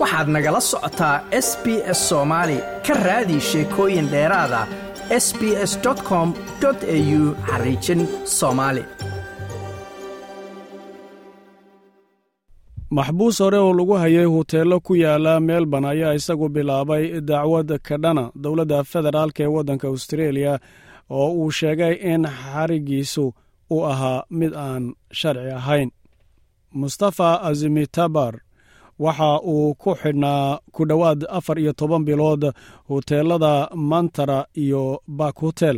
waxaad nagala socotaa s b s soomaali ka raadi sheekooyin dheeraada s b s com au xariijin soomaali maxbuus hore oo lagu hayay huteello ku yaalla melbourne ayaa isagu bilaabay dacwad kadhana dowladda federaalk ee waddanka austareeliya oo uu sheegay in xarigiisu uu ahaa mid aan sharci ahayn. Mustafa azimitabar waxa uu ku xidhnaa ku dhowaad afar iyo toban bilood huteelada mantara iyo bak hotel.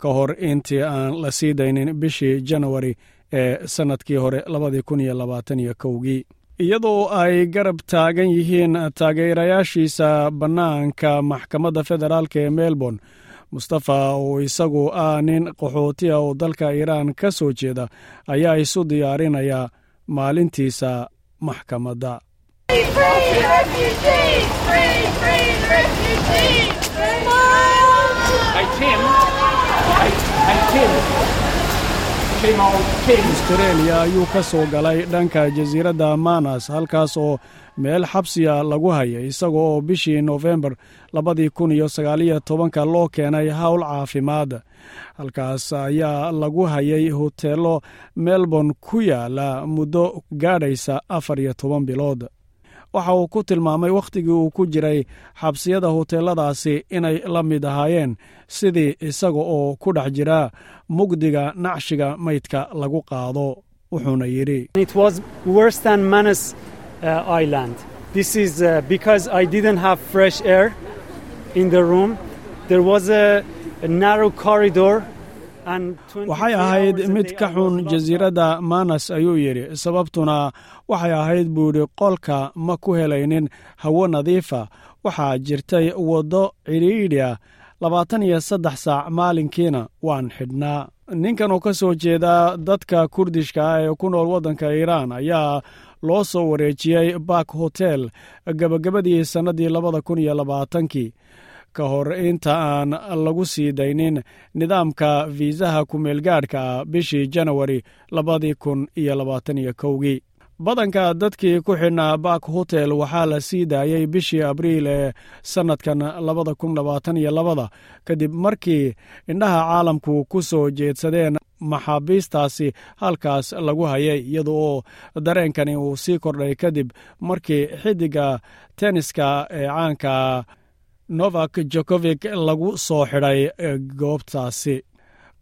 Ka hor intii aan la sii daynin bishii janawari ee sannadkii hore labadii kun iyo labaatan iyo kowgii. Iyadoo ay garab taagan yihiin taageerayaashiisa bannaanka maxkamadda federaalk ee melbourne mustafa oo isagu ah nin qaxootiya oo dalka iiraan ka soo jeeda ayaa isu diyaarinaya maalintiisa maxkamadda astareeliya ayuu ka soo galay dhanka jasiiradda manas halkaas oo meel xabsiya lagu hayay isaga oo bishii nofembar labadii kun iyo sagaaliyo tobanka loo keenay howl caafimaad halkaas ayaa lagu hayay huteelo melbourne ku yaalla muddo gaadhaysa afar iyo toban bilood waxa uu ku tilmaamay wakhtigii uu ku jiray xabsiyada huteeladaasi inay la mid ahaayeen sidii isaga oo ku dhex jira mugdiga nacshiga maydka lagu qaado wuxuuna yidhi waxay ahayd mid ka xun jasiiradda manas ayuu yidhi sababtuna waxay ahayd buu yidhi qolka ma ku helaynin hawo nadiifa waxaa jirtay waddo cidhiidhiah labaatan iyo saddex saac maalinkiina waan xidhnaa. Ninkan oo ka soo jeeda dadka kurdishka ah ee ku nool waddanka iiraan ayaa loo soo wareejiyey bak hotel gebagabadii sannadii labada kun iyo labaatankii ka hor inta aan lagu sii daynin nidaamka fiisaha kumeelgaadhka bishii janawari labadii kun iyo labaatan kowgii. Badanka dadkii ku xidhnaa bak hotel waxaa la sii daayey bishii abriil ee sannadkan labada kun labaatan iyo labada kadib markii indhaha caalamku ku soo jeedsadeen maxaabiistaasi halkaas lagu hayay iyada oo dareenkani uu sii kordhay kadib markii xiddiga tenniska ee caanka novak jokovik lagu soo xidhay goobtaasi.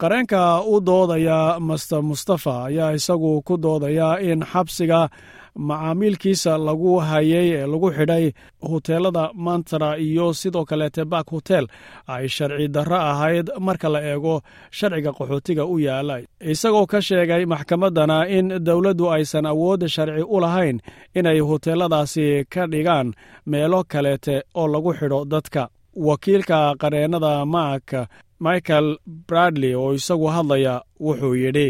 Qareenka u doodaya master mustafa ayaa isagu ku doodaya in xabsiga macaamiilkiisa lagu hayay ee lagu xidhay huteelada mantara iyo sidoo kaleete bak hotel ay sharci darro ahayd marka la eego sharciga qaxootiga u yaalla isagoo ka sheegay maxkamaddana in dowladdu aysan awood sharci u lahayn inay huteeladaasi ka dhigaan meelo kaleete oo lagu xidho dadka. Wakiilka qareennada maak michael bradley oo isagu hadlaya wuxuu yidhi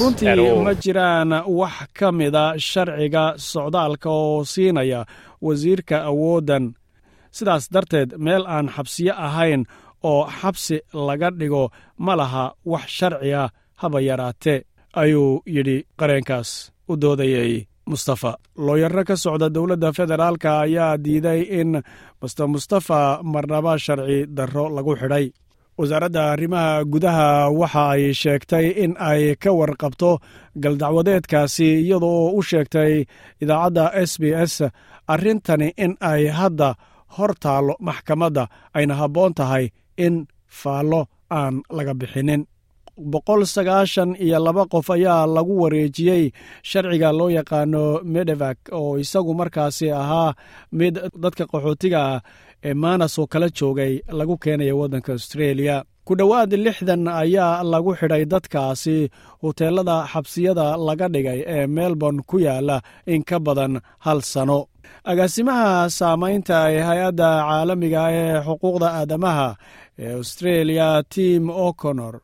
runtii ma jiraan wax ka mida sharciga socdaalka oo siinaya wasiirka awooddan sidaas darteed meel aan xabsiyo ahayn oo xabsi laga dhigo ma laha wax sharci ah haba yaraate ayuu yidhi qareenkaas u doodayey mustafa. Looyaro ka socda dowladda federaalka ayaa diiday in master mustafa marnaba sharci darro lagu xidhay. Wasaaradda arrimaha gudaha waxa ay sheegtay in ay ka warqabto galdacwadeedkaasi iyadoo u sheegtay idaacadda s b s arrintani in ay hadda hor taallo maxkamadda ayna habboon tahay in faallo aan laga bixinin boqol sagaashan iyo laba qof ayaa lagu wareejiyey sharciga loo yaqaano medevak oo isagu markaasi ahaa mid dadka qaxootiga ah ee maanas oo kala joogay lagu keenaya waddanka australia. Ku dhowaad lixdan ayaa lagu xidhay dadkaasi huteelada xabsiyada laga dhigay ee melbourne ku yaalla in ka badan hal sano. Agaasimaha saamaynta ee hay'adda caalamiga ee xuquuqda aadamaha ee australia tim o'connor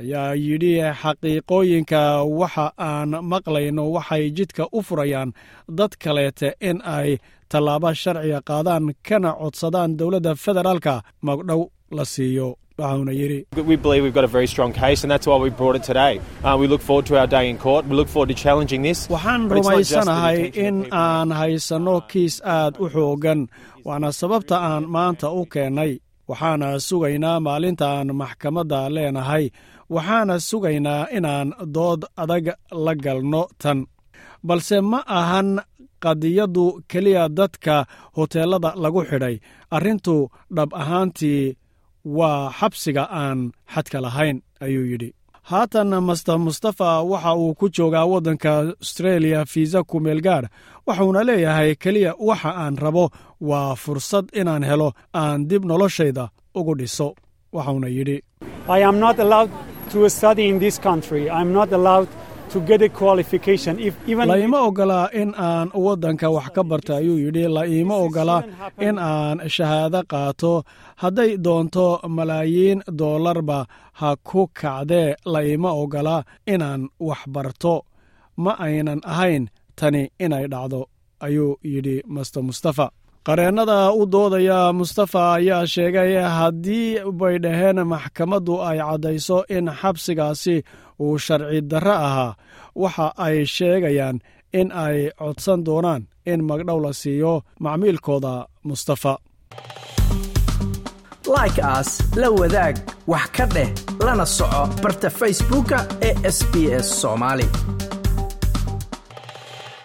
ayaa yidhi xaqiiqooyinka waxa aan maqlayno waxay jidka u furayaan dad kaleete in ay tallaabo sharciga qaadaan kana codsadaan dowladda federaalka. Magdhow la siiyo waxauna yidhi. Uh, waxaan rumaysanahay in aan haysanno kiis aad u xooggan waana sababta aan maanta u keennay waxaana sugaynaa maalinta aan maxkamadda leenahay. Waxaana sugaynaa inaan dood adag la galno tan. Balse ma ahan qadiyaddu keliya dadka hoteellada lagu xidhay. Arrintu dhab ahaantii waa xabsiga aan xadka lahayn ayuu yidhi haatan master mustafa waxa uu ku joogaa waddanka austreeliya fiisa kumeel gaadh waxuuna leeyahay keliya waxa aan rabo waa fursad inaan helo aan dib noloshayda ugu dhiso waxauna yidhi La iima in aan waddanka wax ka barta ayuu yidhi la iima ogola in aan shahaado qaato. Hadday doonto malaayiin doolarba ha ku kacdee la iima ogola inaan wax barto. Ma aynan ahayn tani inay dhacdo ayuu yidhi master mustafa qareennada u doodaya mustafa ayaa sheegay haddii bay dhaheen maxkamaddu ay caddayso in xabsigaasi uu sharci darro ahaa. Waxa ay sheegayaan in ay codsan doonaan in magdhow la siiyo macmiilkooda mustafa. Like aas la wadaag wax ka dheh lana soco barta facebooka ee sbs soomaali